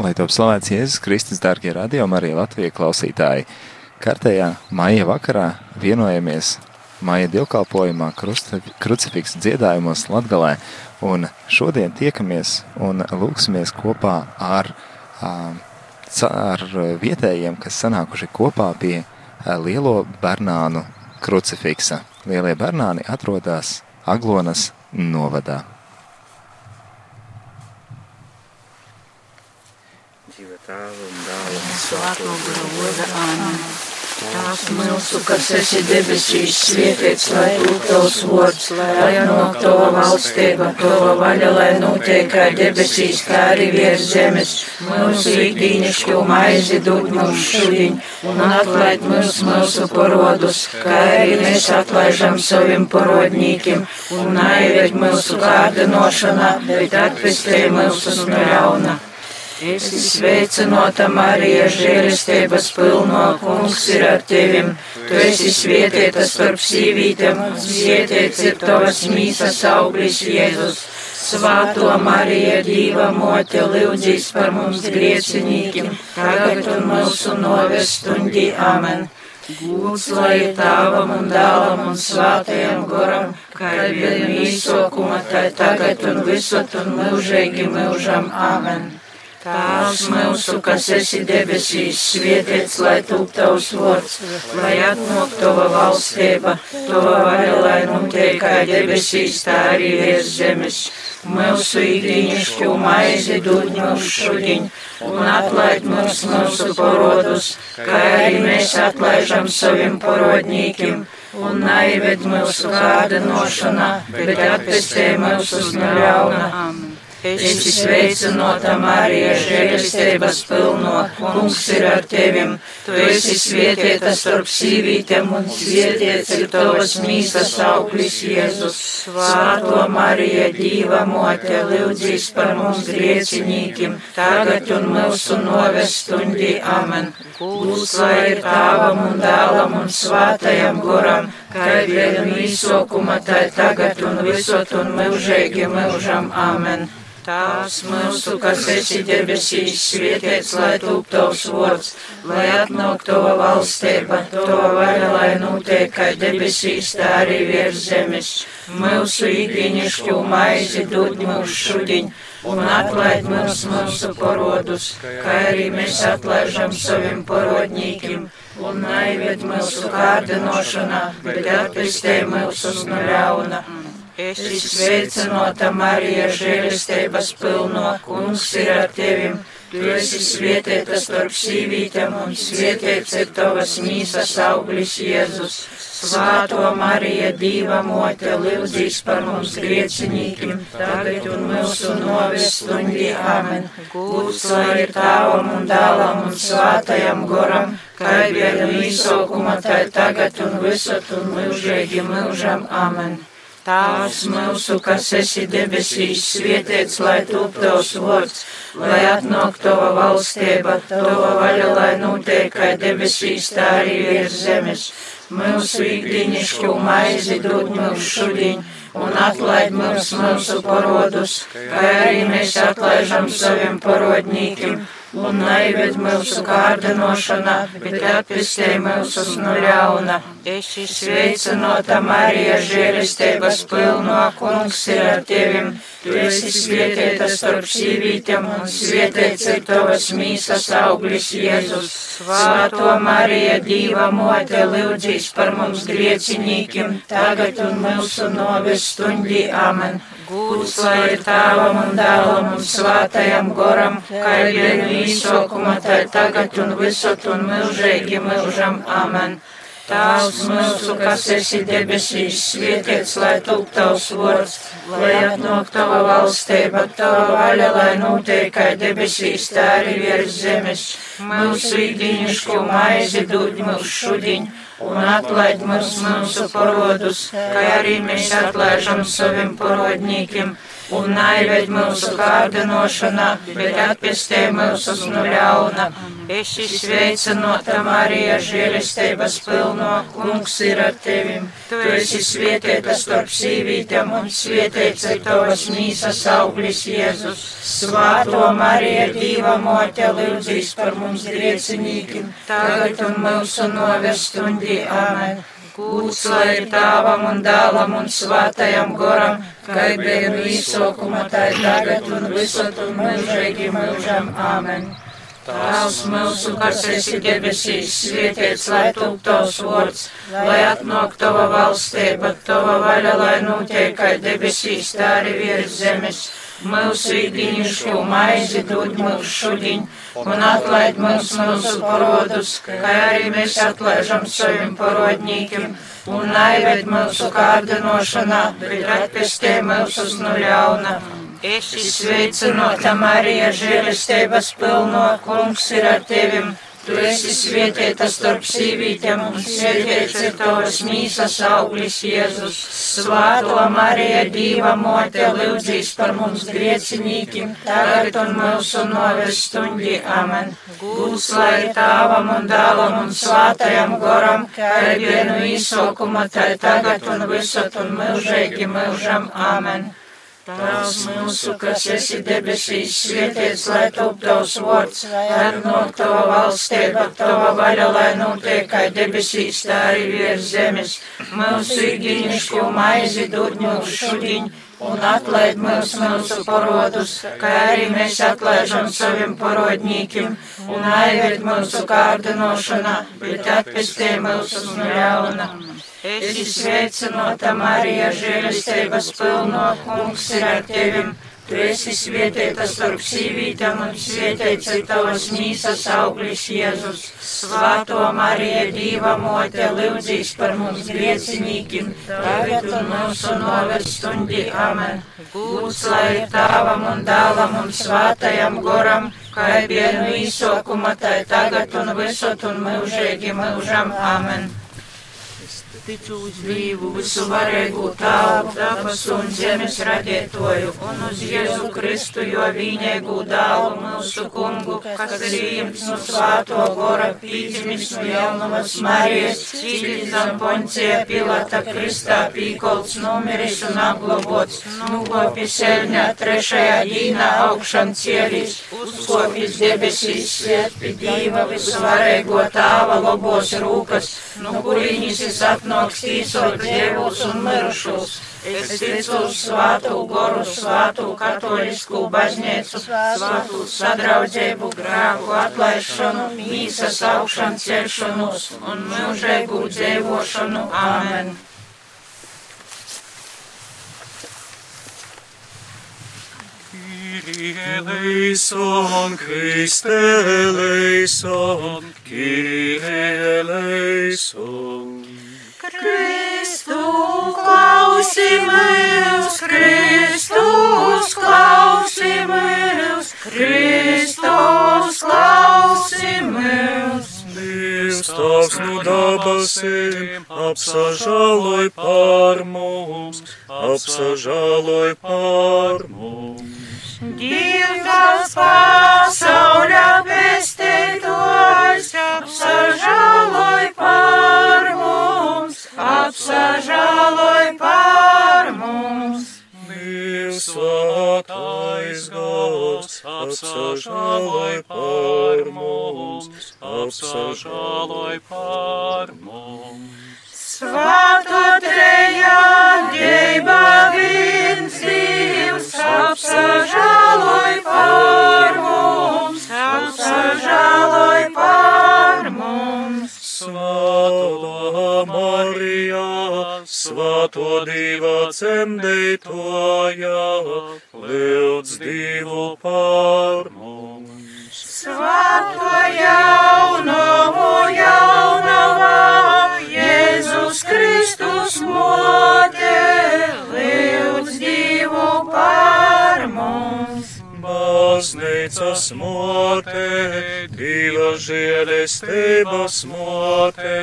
Lai top slavēts Jēzus Kristus, dārgie radījumi, arī Latvijas klausītāji. Kārtējā maija vakarā vienojamies maija dievkalpojumā krucifiksa dziedājumos Latgalē, un šodien tiekamies un lūksimies kopā ar, ar vietējiem, kas sanākuši kopā pie lielo Bernānu krucifiksa. Lielie Bernāni atrodas Aglonas novadā. Tēva un dēla un svētā gara Āmen. Tās mūsu, kas esi debesīs, svētīts, lai būtu tavs vārds, lai nāk tava valstība, tava vaļa, lai notiek kā debesīs, tā arī virs zemes. Mūsu ikdīnišķo maizi dod mums šodien, un atlaid mums mūsu parodus, kā arī mēs atlaižam saviem parodnīkiem, un naiviet mūsu kārdinošanā, bet atpestē mūsu no ļauna. Es sveicināta Marija, žēlistības pilno kungs ir ar tevim. Tu esi svietieta starp sīvītēm, un svietiets ir tavas mīsas auglis Jēzus. Svāto Marija, Dīva mote, lūdzīs par mums griecinīkim, tagad un mūsu novestundi. Amen. Gūts lai ir tāvam un dāvam un svātajam goram, kā ir vien īsokuma, tā tagad un visot un mūžīgi mūžam. Amen. Tēvs mūsu, kas esi debesīs, svētīts, lai tūp tavs vārds, lai atnāk tava valstība, tava vaļa, lai notiek kā debesīs, tā arī virs zemes. Mūsu īriņšķu maizi dod mums šodien, un atlaid mums mūsu porodus, kā arī mēs atlaižam saviem porodnīkiem, un naived mūsu kāda nošanā, bet atpestē mūsu no ļauna. Amen. Es sveicināta Marija, žēlistības pilno, kungs ir ar tevim. Tu esi svietieta starp sīvītēm un svietiets ir tavas mīsas auglis Jēzus. Svāto Marija, Dīva mote, lūdzīs par mums griecinīkim, tagad un mūsu novestundi. Amen. Lūdz, lai ir tāvam un dēlam un svātajam goram, kā ir vienam īsokuma, tā tagad un visot un mūžīgi mūžam. Amen. Tās mūsu, kas esi debesīs, svietiets, lai tūp tavs vārds, lai atnāk tava valstība, tava vaļa, lai notiek kā debesīs, tā arī virs zemes. Mūsu ikdienišķo maizi dod mums šodien, un atlaid mums mūsu parodus, kā arī mēs atlaižam saviem parodņīkiem, un naiviet mūsu kārdinošanā, bet atpestē mūsu no ļauna. Es sveicināta Marija, žēlistības pilno, kungs ir ar tevim. Tu esi svietieta starp sīvītēm un svietiets ir tavas mīsas auglis Jēzus. Svāto Marija, Dīva mote, lūdzīs par mums griecinīkim, tagad un mūsu novestundi. Amen. Lūdz, lai ir tāvam un dālam un svātajam goram, kā ir īsokuma, tā tagad un visat un mūžīgi mūžam. Amen. Tās mūsu, kas esi debesīs, svietiets, lai tūp tavs vārds, lai atnāk tava valstība, tava vaļa, lai notiek kā debesīs, tā arī virs zemes. Mūsu ikdienišķo maizi dod mums šodien, un atlaid mums mūsu parodus, kā arī mēs atlaižam saviem parodnīkiem un naived mūsu kārdinošanā, bet atpestē mūsu no ļauna. Es sveicinota Marija, žēlistības pilno, kungs ir ar tevim, tu esi svietieta starp sīvītiem, un svietiets ir tavas mīsas auglis Jēzus. Svāto Marija, Dīva mote, lūdzīs par mums griecinīkim, tagad un mūsu novestundi. Amen. Gūts lai ir tāvam un dēlam un svātajam goram, kā ir vienu īsokuma, tā tagad un visot un milžīgi milžam. Amen. Tēvs mūsu, kas esi debesīs, svietiets, lai tūp tavs vārds, lai atnāk tava valstība, tava vaļa, lai notiek kā debesīs, tā arī virs zemes. Mūsu īdiņuško maizi dod mums šodien un atlaid mums mūsu parodus, kā arī mēs atlaižam saviem parodņīkiem, un naived mūsu kārdinošanā, bet atpestē mūsus no ļauna. Esi sveicinota Marija, žēlistības pilno, kungs ir ar tevim. Tu esi svietieta starp sīvītēm un svietiets ir tavas mīsas auglis Jēzus. Svāto Marija, Dīva mote, lūdzīs par mums griecinīkim, tagad un mūsu novestundi. Amen. Kūts lai ir tāvam un dālam un svātajam goram, kā bija no izsokuma, tā ir tagad un visot un mūžīgi mūžam. Āmen. Tēvs mūsu, kas esi debesīs, svētīts, lai tūp tavs vārds, lai atnāk tava valstība, tava vaļa, lai notiek kā debesīs, tā arī virs zemes. Mūsu īdiņušku maizi dod mums šudiņ, un atlaid mums mūsu parodus, kā arī mēs atlaižam saviem parodņīkiem, un naived mūsu kārdinošanā, bet atpestē mūsus no ļauna. Esi sveicinota Marija, žēlistības pilno, kungs ir ar tevim. Tu esi svētīta starp sīvītēm, un svētīts ir tavas mīsas auglis Jēzus. Svāto Marija, Dīva mote, lūdzīs par mums griecinīkim, tagad un mūsu novestundi. Amen. Gūs lai tāvam un dālam un svātajam goram, kā ir vienu īsokuma, tā tagad un visot un mūžīgi mūžam. Amen. Tēvs mūsu, kas esi debesīs, svētīts, lai top tavs vārds, lai nāk tava valstība, tava vaļa, lai notiek kā debesīs, tā arī virs zemes. Mūsu īgiņišķo maizi dod mums šudiņ un atlaid mums mūsu parodus, kā arī mēs atlaižam saviem parodņīkiem, un aived mūsu kārdinošanā, bet atpestē mūsu no ļauna. Esi sveicinota Marija, žēlistības pilno, kungs ir ar tevim. Tu esi svētīta starp sīvītām un svētīts ir tavas mīsas auglis Jēzus. Svāto Marija, Dīva mote, lūdzīs par mums griecinīkim, tagad un mūsu novestundi. Amen. Gūts lai ir tāvam un dālam un svātajam goram, kā bija no īsokuma, tā tagad un visot un mūžīgi mūžam. Amen ticu uz dzīvu, visu varēgu tālu, dabas un zemes radētoju, un uz Jēzu Kristu, jo viņēgu dālu mūsu kungu, kas ir īmts no svāto gora pīdzimis no jaunavas Marijas, cīļis zem poncija Pilata Kristā pīkolts numeris un apglobots, nukopis eļņā trešajā dīnā augšan cielis, uzkopis debesīs svētpi dīva visu varēgo tāva lobos rūkas, no kurīņas es atno nāks tīsot dievus un mirušus. Es ticu uz svātu goru, svātu katolisku baznīcu, svātu sadraudzību, grēku atlaišanu, mīsas augšanu celšanos un mūžēgu dzīvošanu. Āmen! Kyrie eleison, Christe eleison, Kyrie eleison. Kristu klausimies, Kristus klausimies, Kristus klausimies. Dievs tavs no dabasīm apsažāloj pār mums, apsažāloj pār mums. Dievs pasaulē mums. Dievs svētais gals, apsažāloj pār mums, apsažāloj pār mums. Svāto trejā dieba viens Dievs, apsažāloj pār mums, apsažāloj pār mums. Svētā Marijā, svēto dieva cemdētoja, lūdz divu pār mums. Svēto jaunavu jaunavā, Jēzus Kristus mote, baznīcas motē, Dieva žēlestības motē,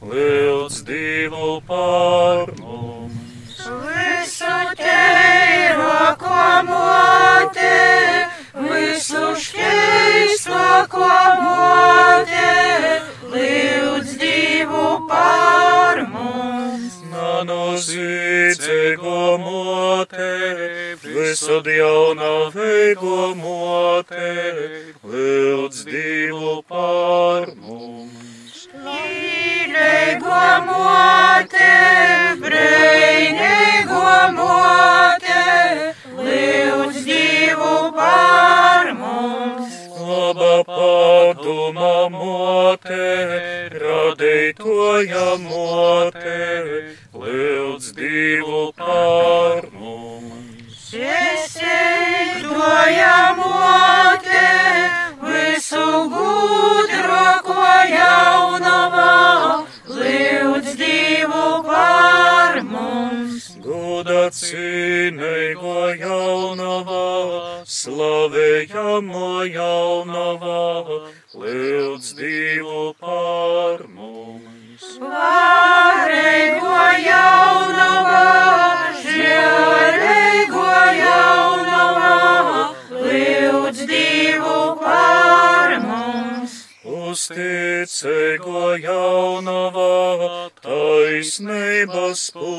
lūdz Dievu par mums. Visu tēva komote, visu šķīstu komote, lūdz Dievu par mums. Nano zīdzīgo motē, visu jaunā veido motē, lūdz divu par mums. Līnego motē, brīnego motē, lūdz divu par mums. Laba paduma motē, radītoja motē, lūdz divu par mums. Есень твоя моте, висугу дракоя унова, лиуць діву пармумс. Гуда циней гоя унова, слави яму gospel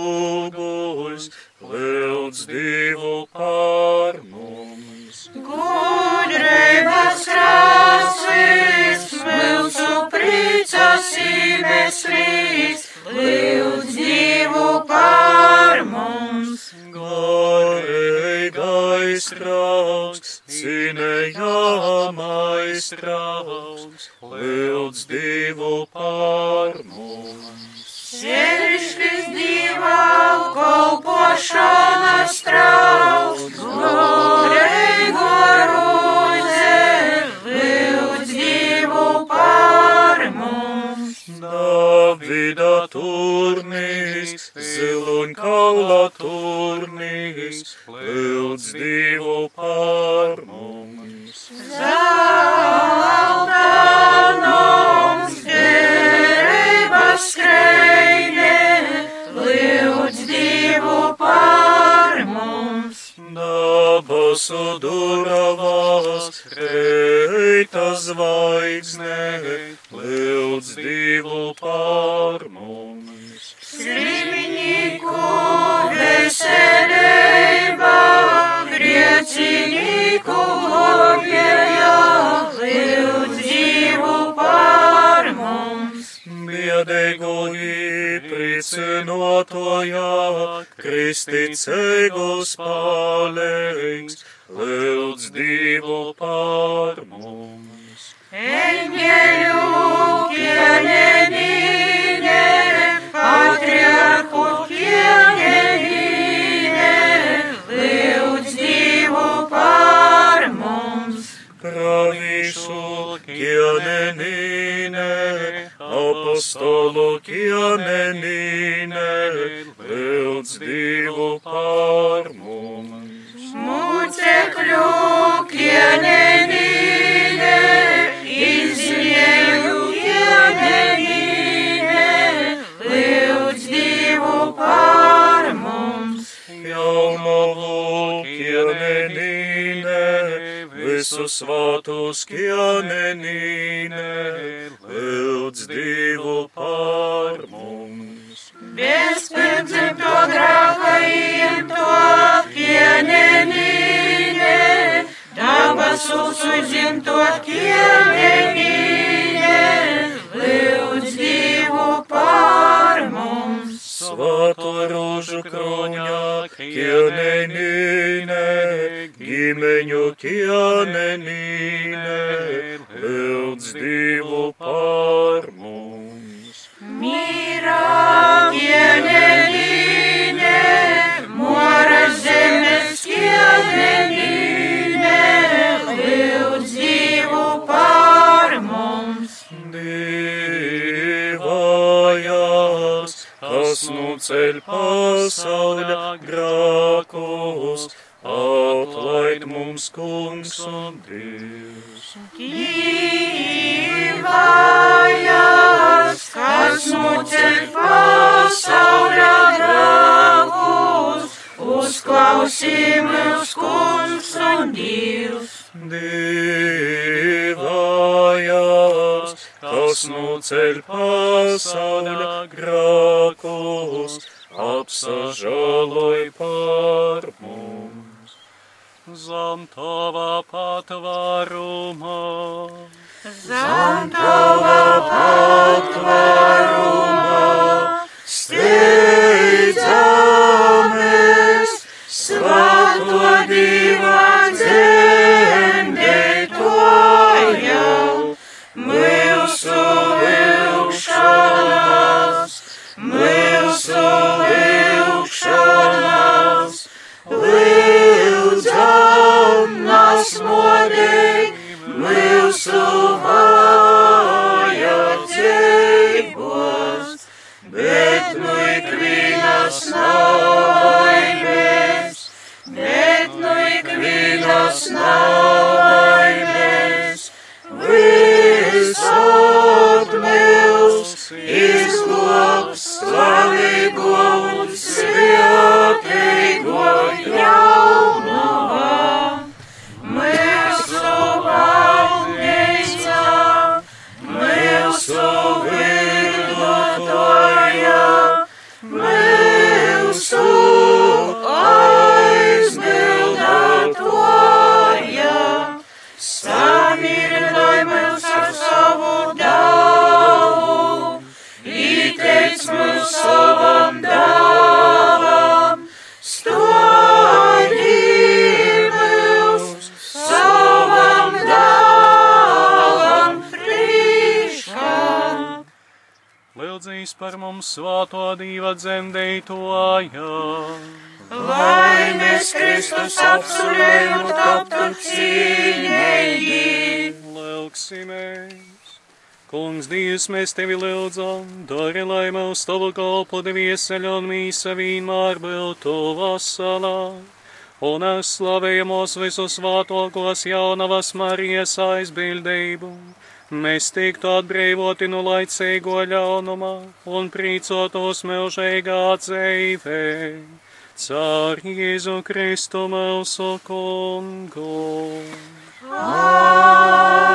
kungs, lūdz divu par mums. Eņģeļu, kienenīne, patriarhu kienenīne, lūdz divu par mums. Pravīšu kienenīne, apostolu kienenīne, lūdz divu par mums. Jēzus svātus kianenīnes. ir pasaulio grākos, apsažaloj par mums. Zam tava patvarumā, zam tava patvarumā, steidzamies, svēto divā dzemdē tojo. Mūsu Lūdzīs par mums svāto dieva dzemdētoja. Lai mēs Kristus apsolējumu taptu cīņīgi. Lūksimies! Kungs, Dievs, mēs tevi lūdzam, dari, lai mūsu tavu kalpu devieseļ un mīsa vienmēr būtu vasalā. Un es slavējamos visus svātokos jaunavas Marijas aizbildību. Mēs tiktu atbrīvoti no laicīgo ļaunuma un prīcotos mūžīgā dzīvē. Caur Jēzu Kristu mūsu kungu. Svētā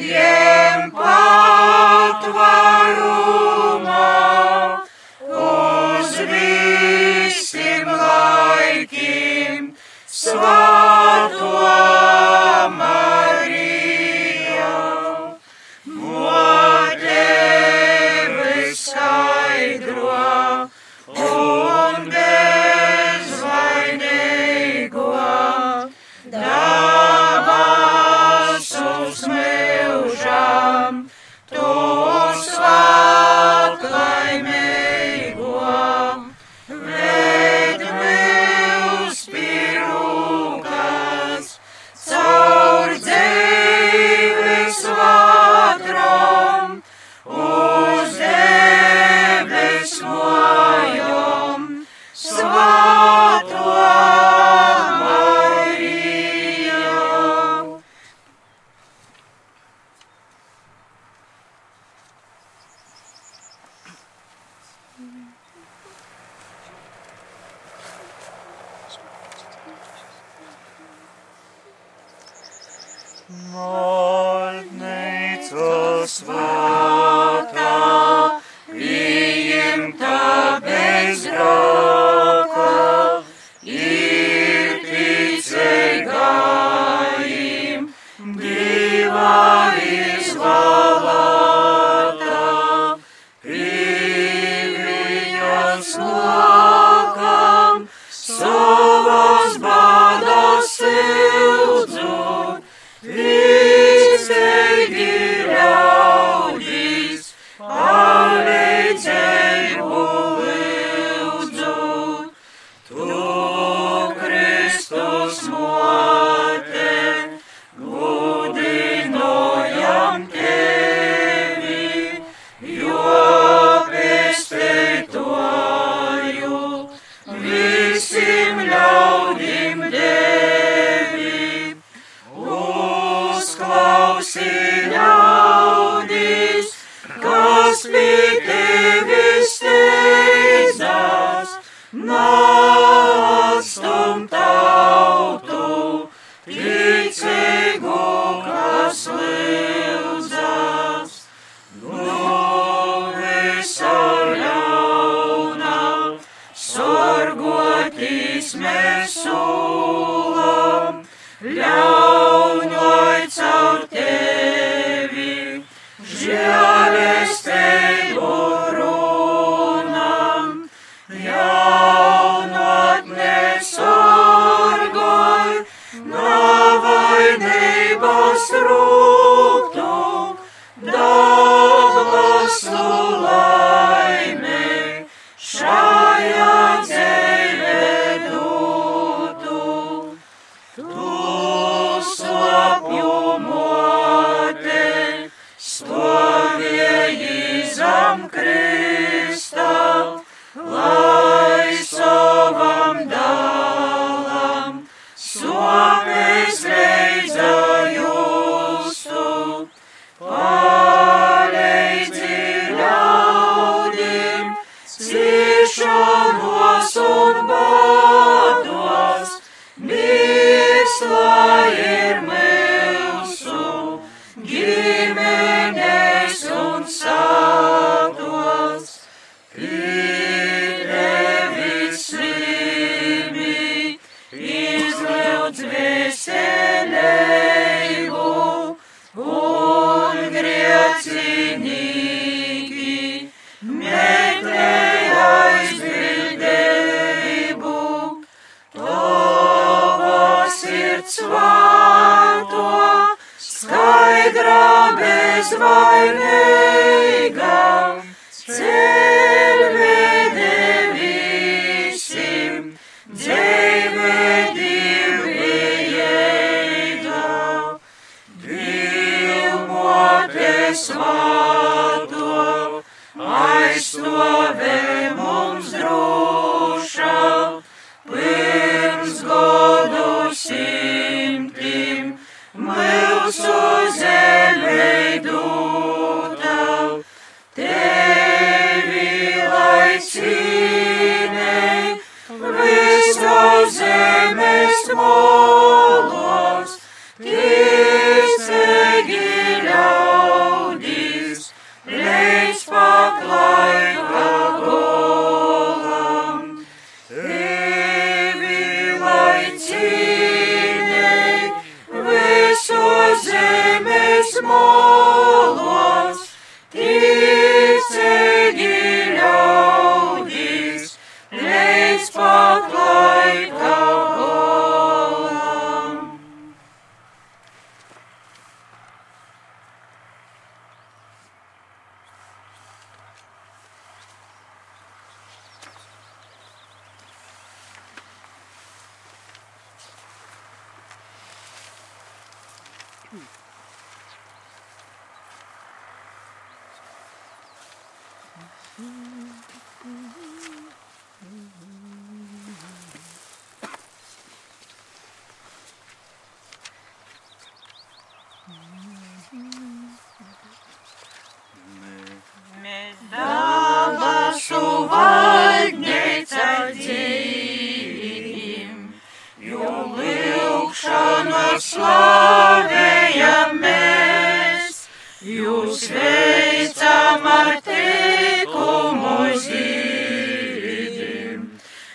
Yeah. Žēlestību grabes vai neigai.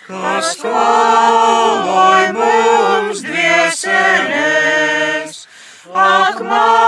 Kas kaloj mums dvieselēs, ak Marija,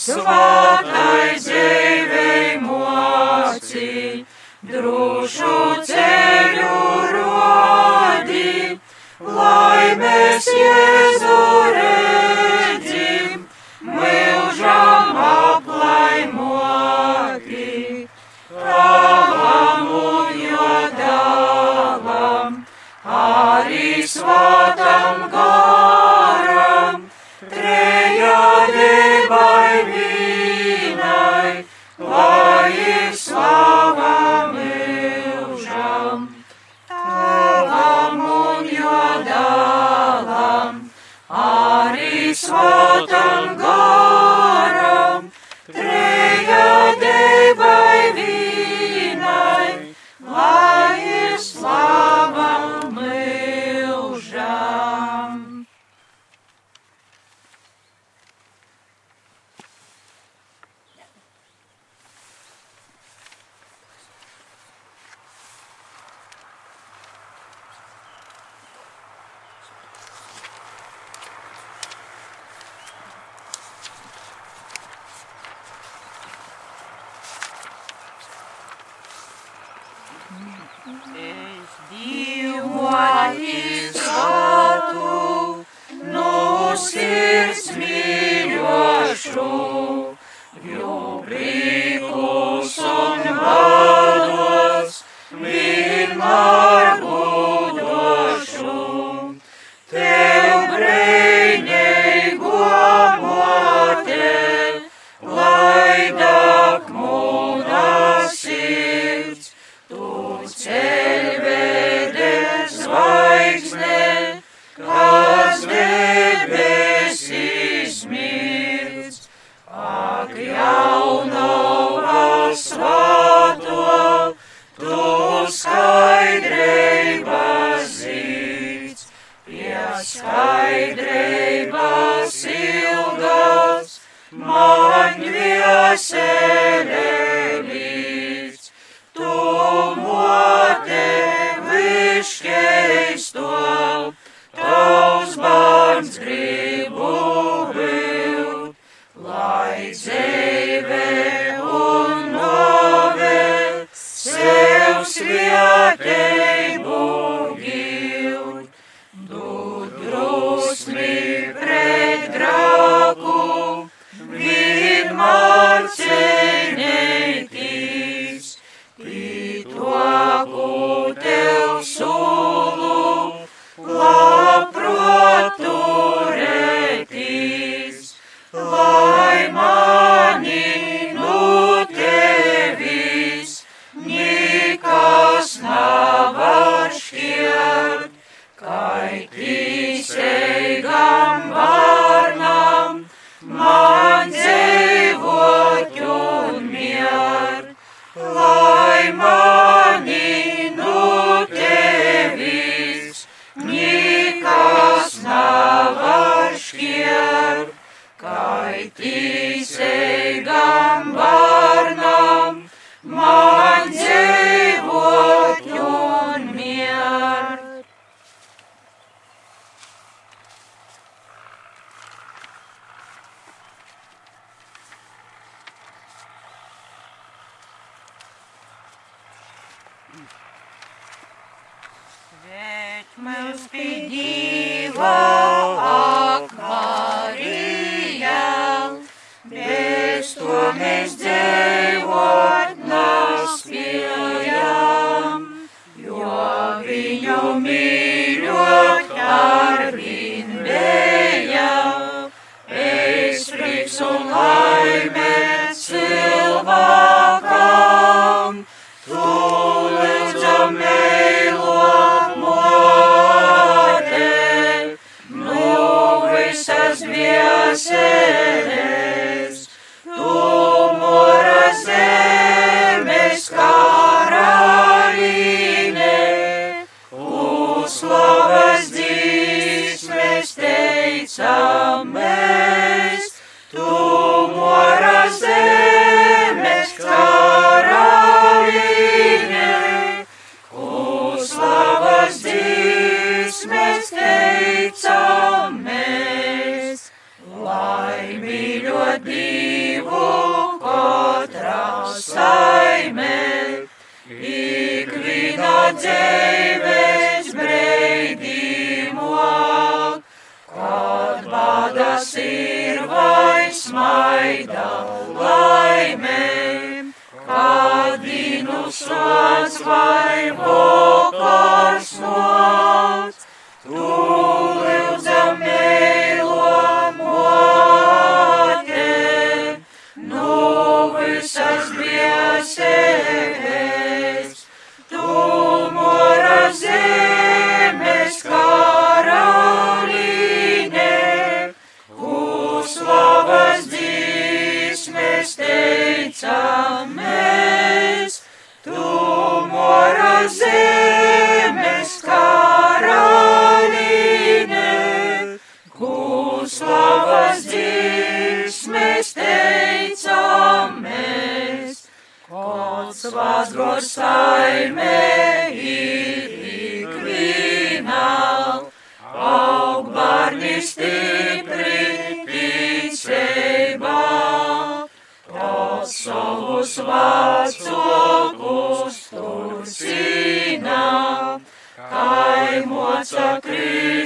Svētai dzīvei mocī, drošu ceļu rodi, lai mēs Jēzus. blessed so high.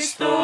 Kristus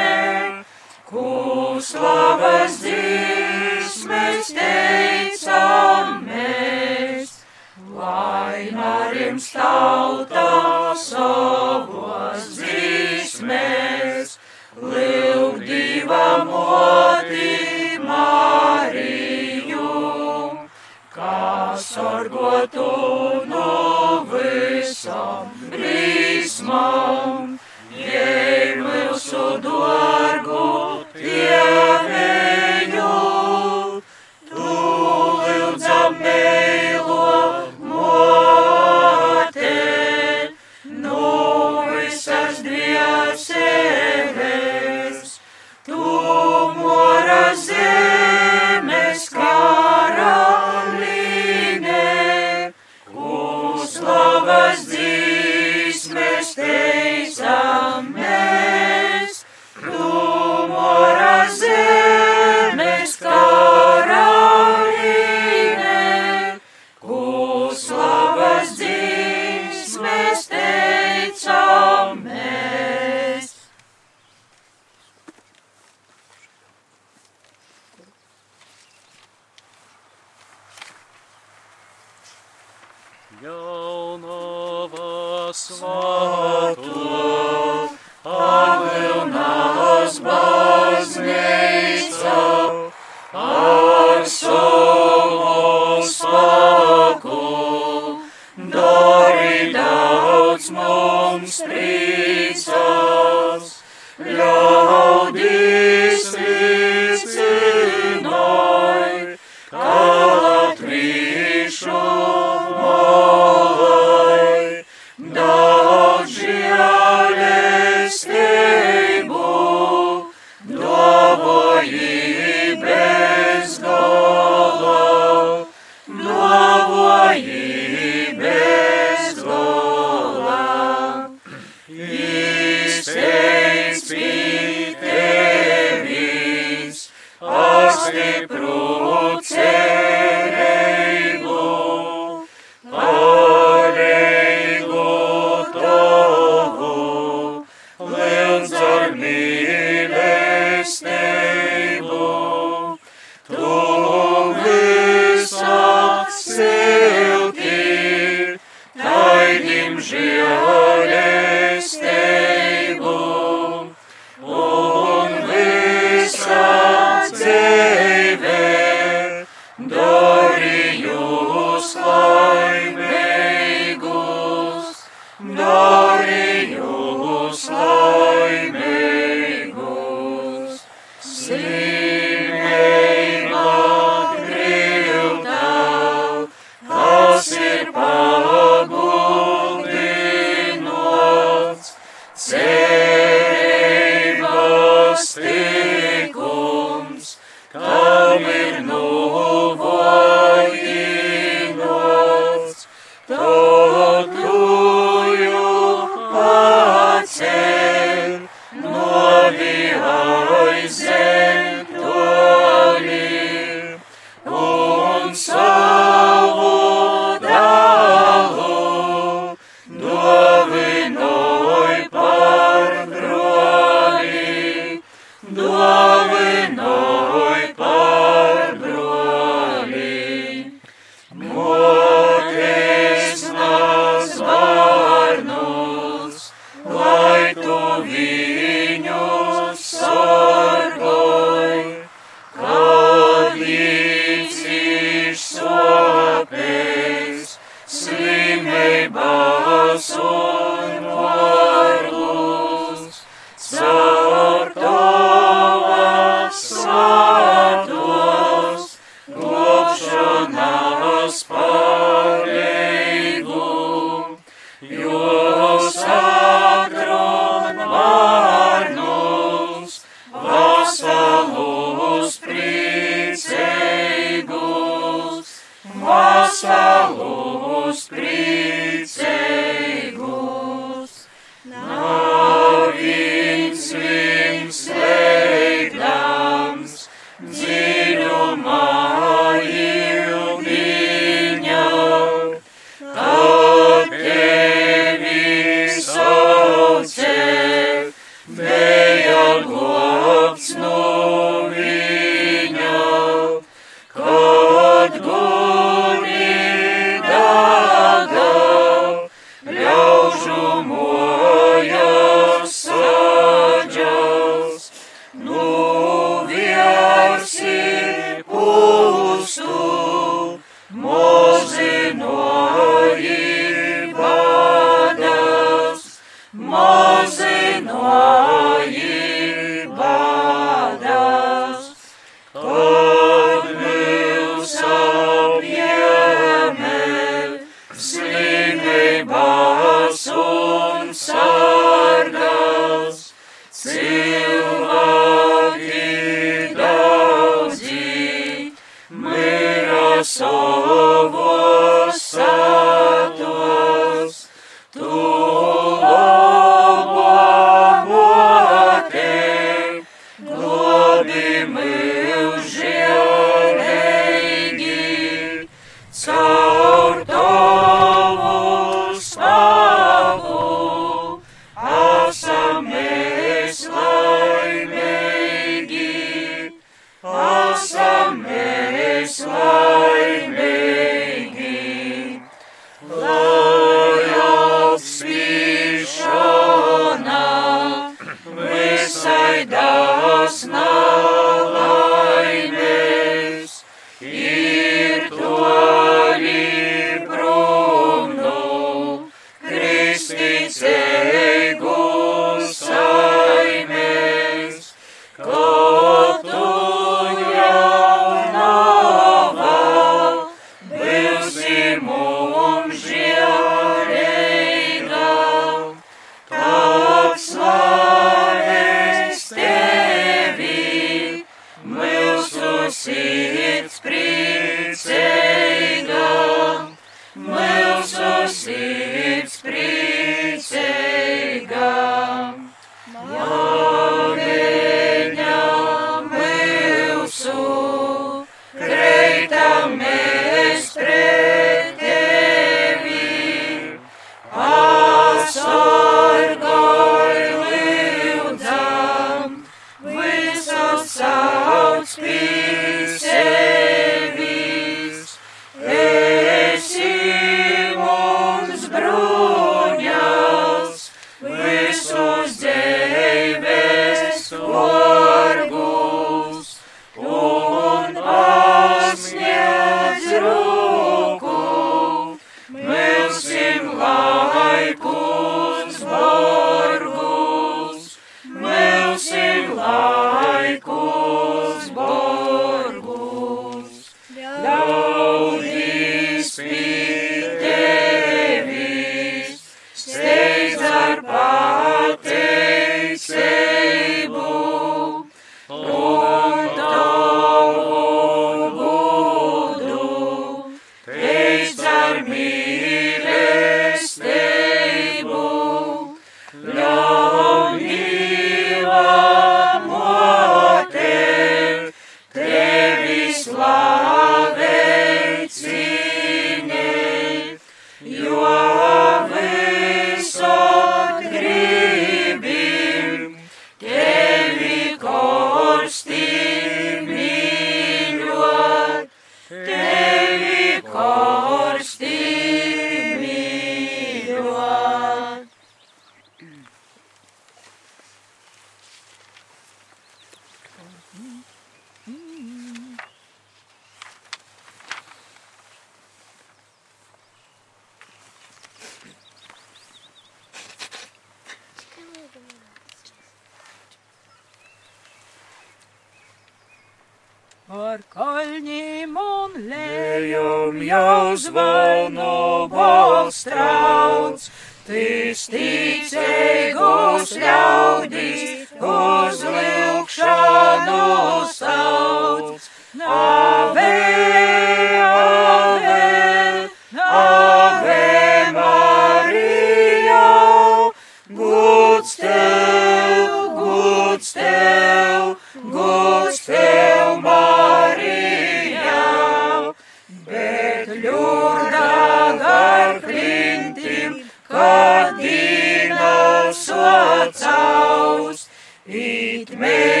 atsaus, it mēs.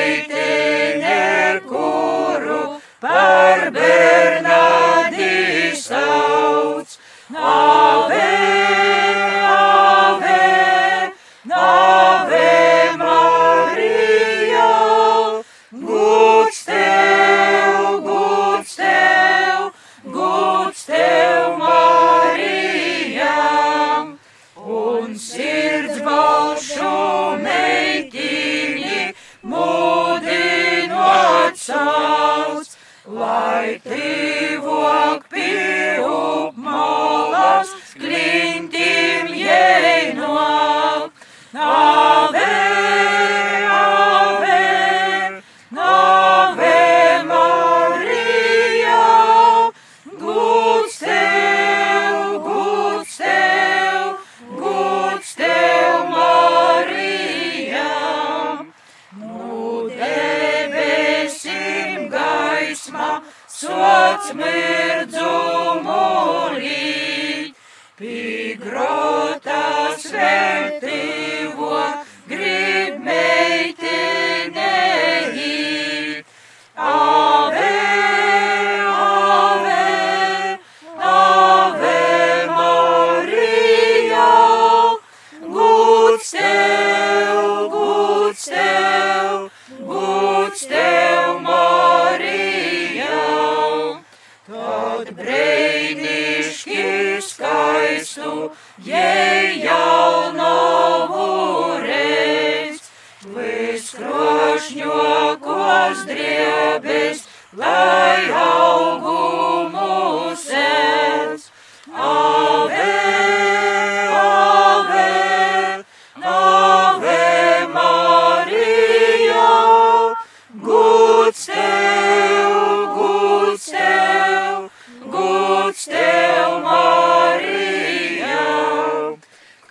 Guds tev, Marija,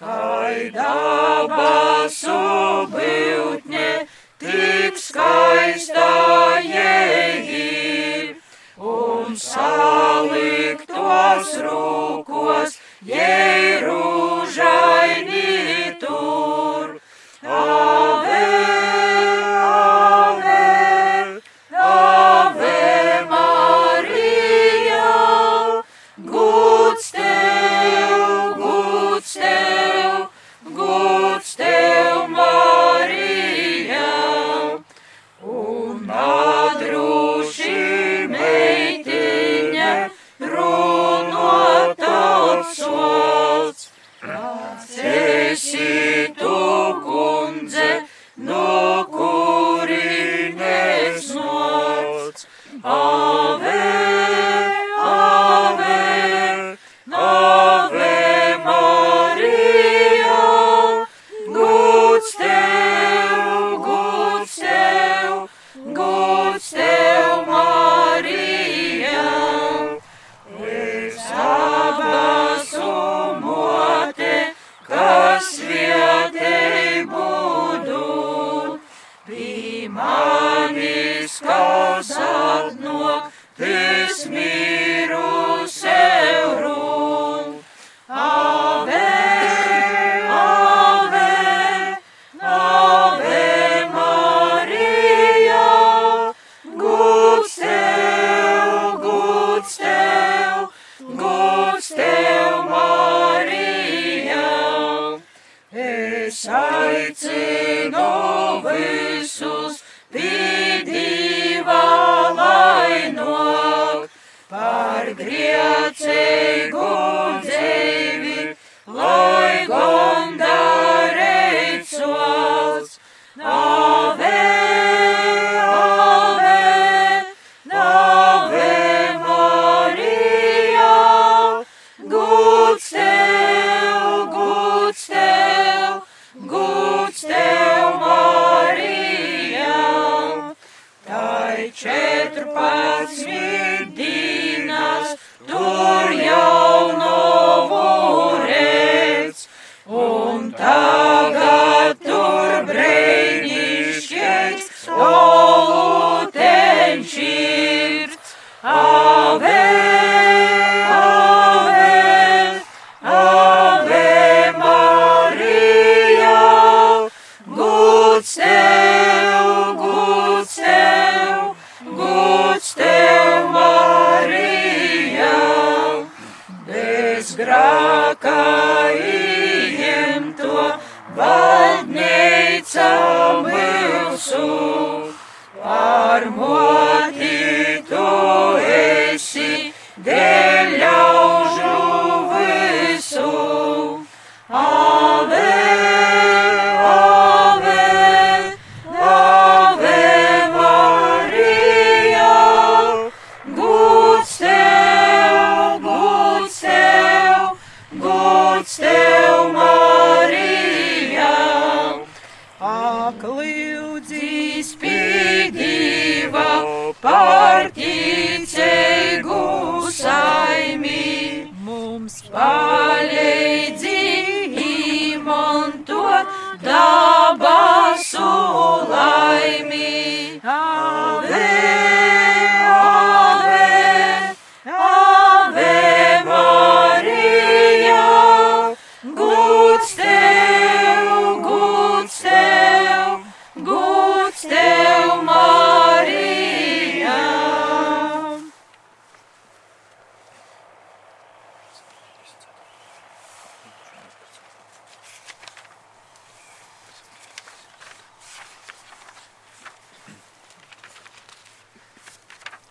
kai dabasu būtne, tik skaista jēgi, un salikt tos rūk.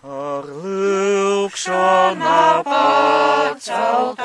Ar lwg Sion a bat al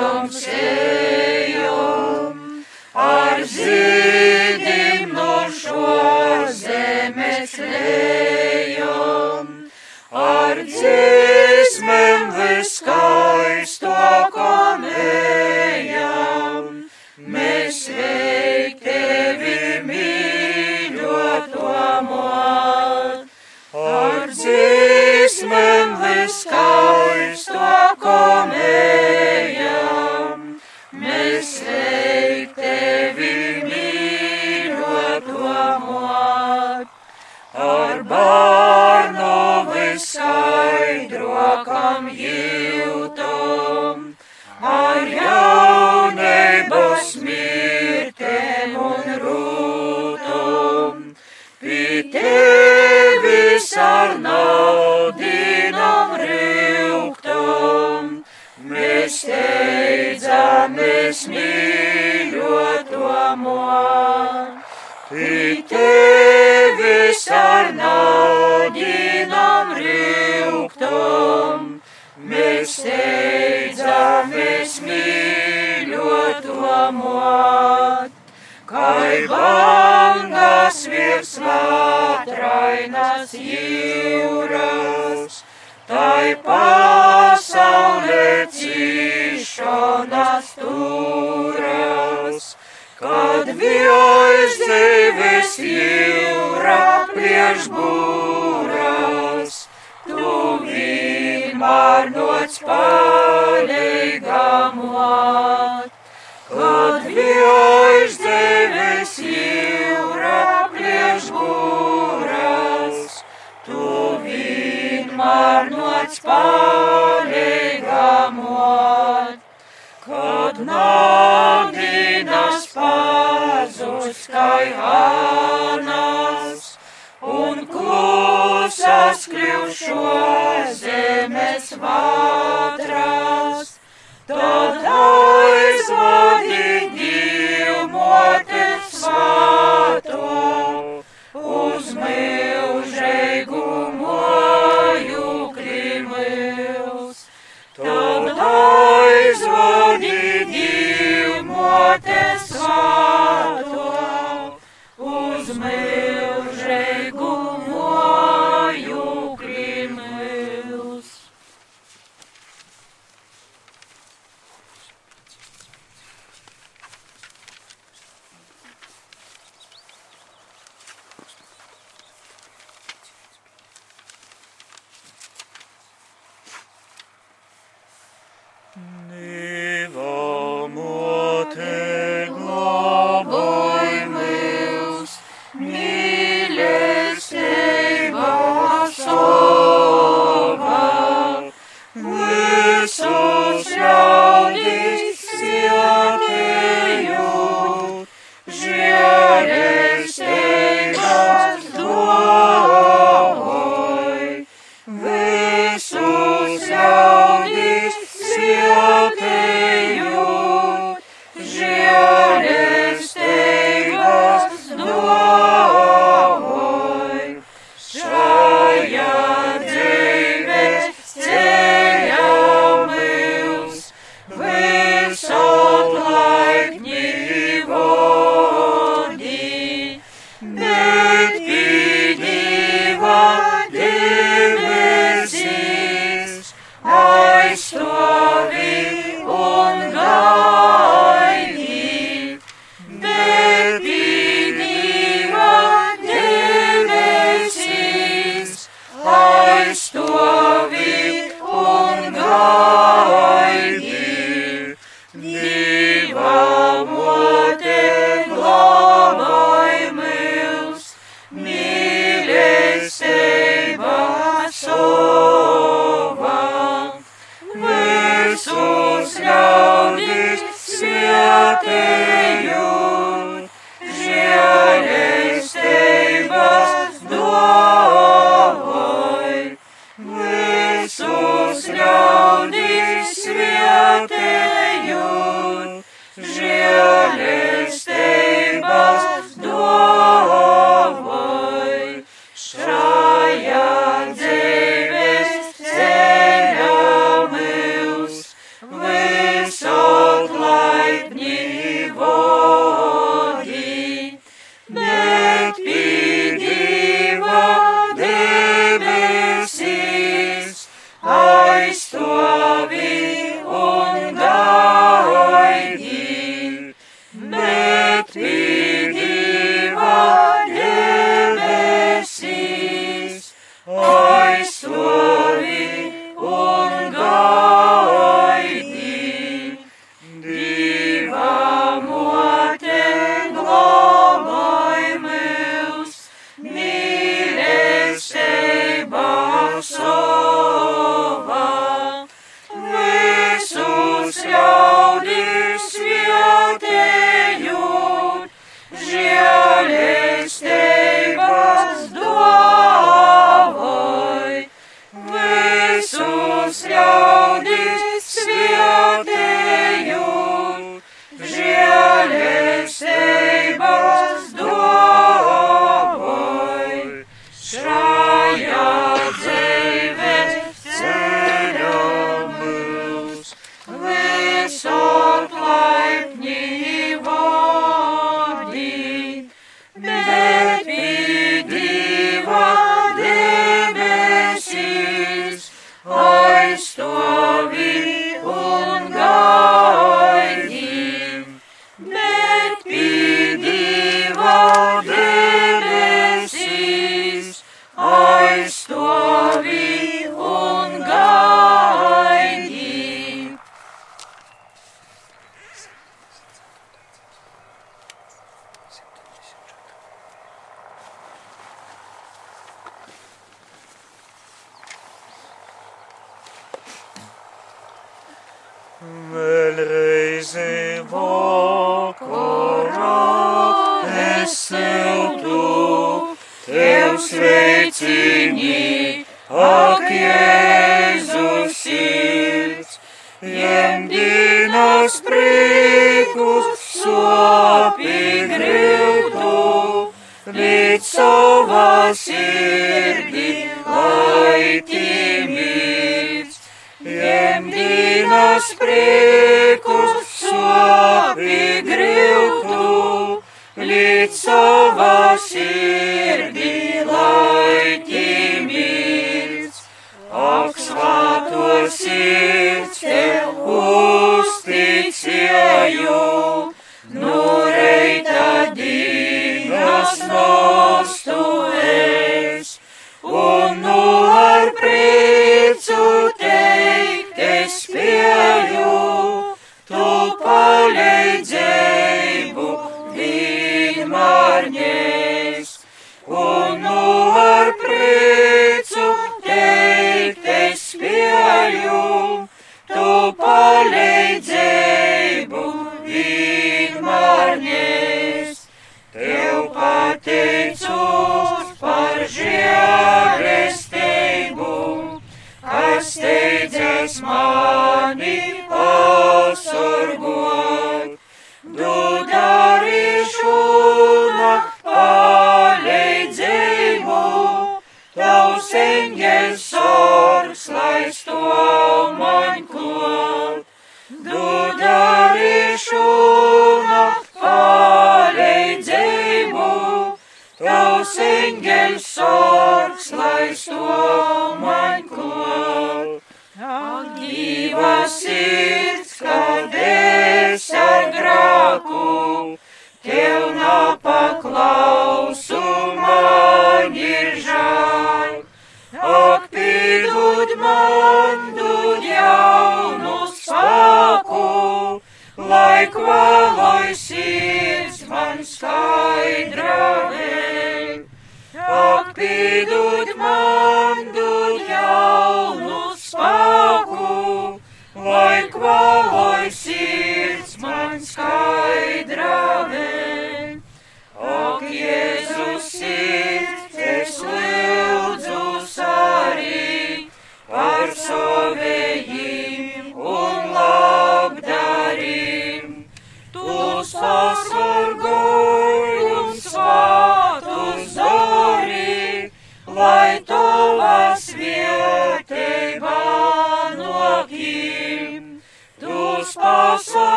Poiseves jūra prieš būras, tu vienmēr nots pareigamo. šo zemes vatrās, tad aizvadi divmotes svato, uz milžēgu moju krimils, tad aizvadi divmotes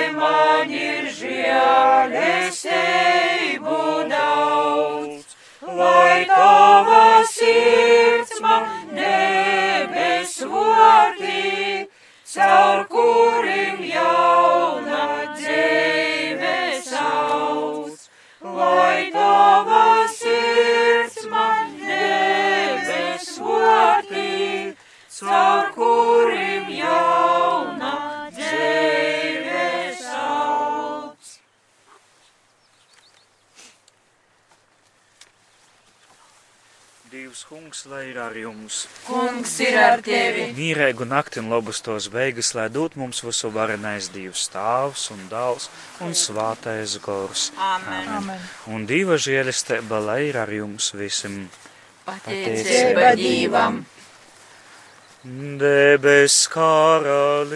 lai man ir žēlestību daudz, lai tava sirds man debes vortī, caur kurim kungs, lai ir ar jums. Kungs ir ar tevi, Mīrēgu nakti un labus tos beigas, lai dot mums visu varenais Dievs stāvs un dāls un svātais gors. Amen. Amen. Un Dieva žēlistība, lai ir ar jums visiem. pateicība Dievam. Debes karalīne,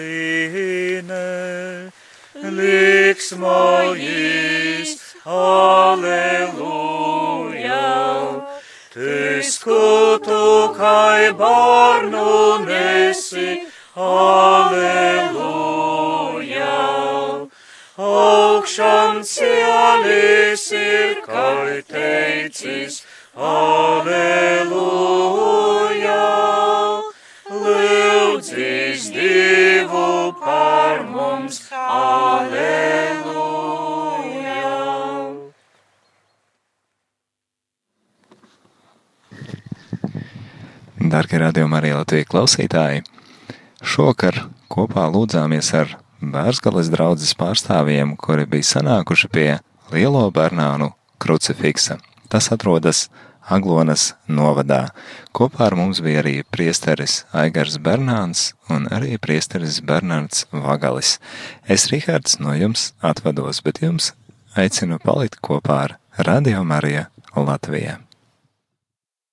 liksmojas, aleluja. Tu skutu kai barnu nesi, aleluja. Augšām cielis ir kai teicis, aleluja. Darbie radījumi arī Latvijas klausītāji, šokar kopā lūdzāmies ar Bērzgales draudzes pārstāvjiem, kuri bija sanākuši pie Lielo Bernānu krucifiksa. Tas atrodas Aglonas novadā. Kopā ar mums bija arī priesteris Aigars Bernāns un arī priesteris Bernards Vagalis. Es, Rihards, no jums atvados, bet jums aicinu palikt kopā ar Radio Marija Latvijā.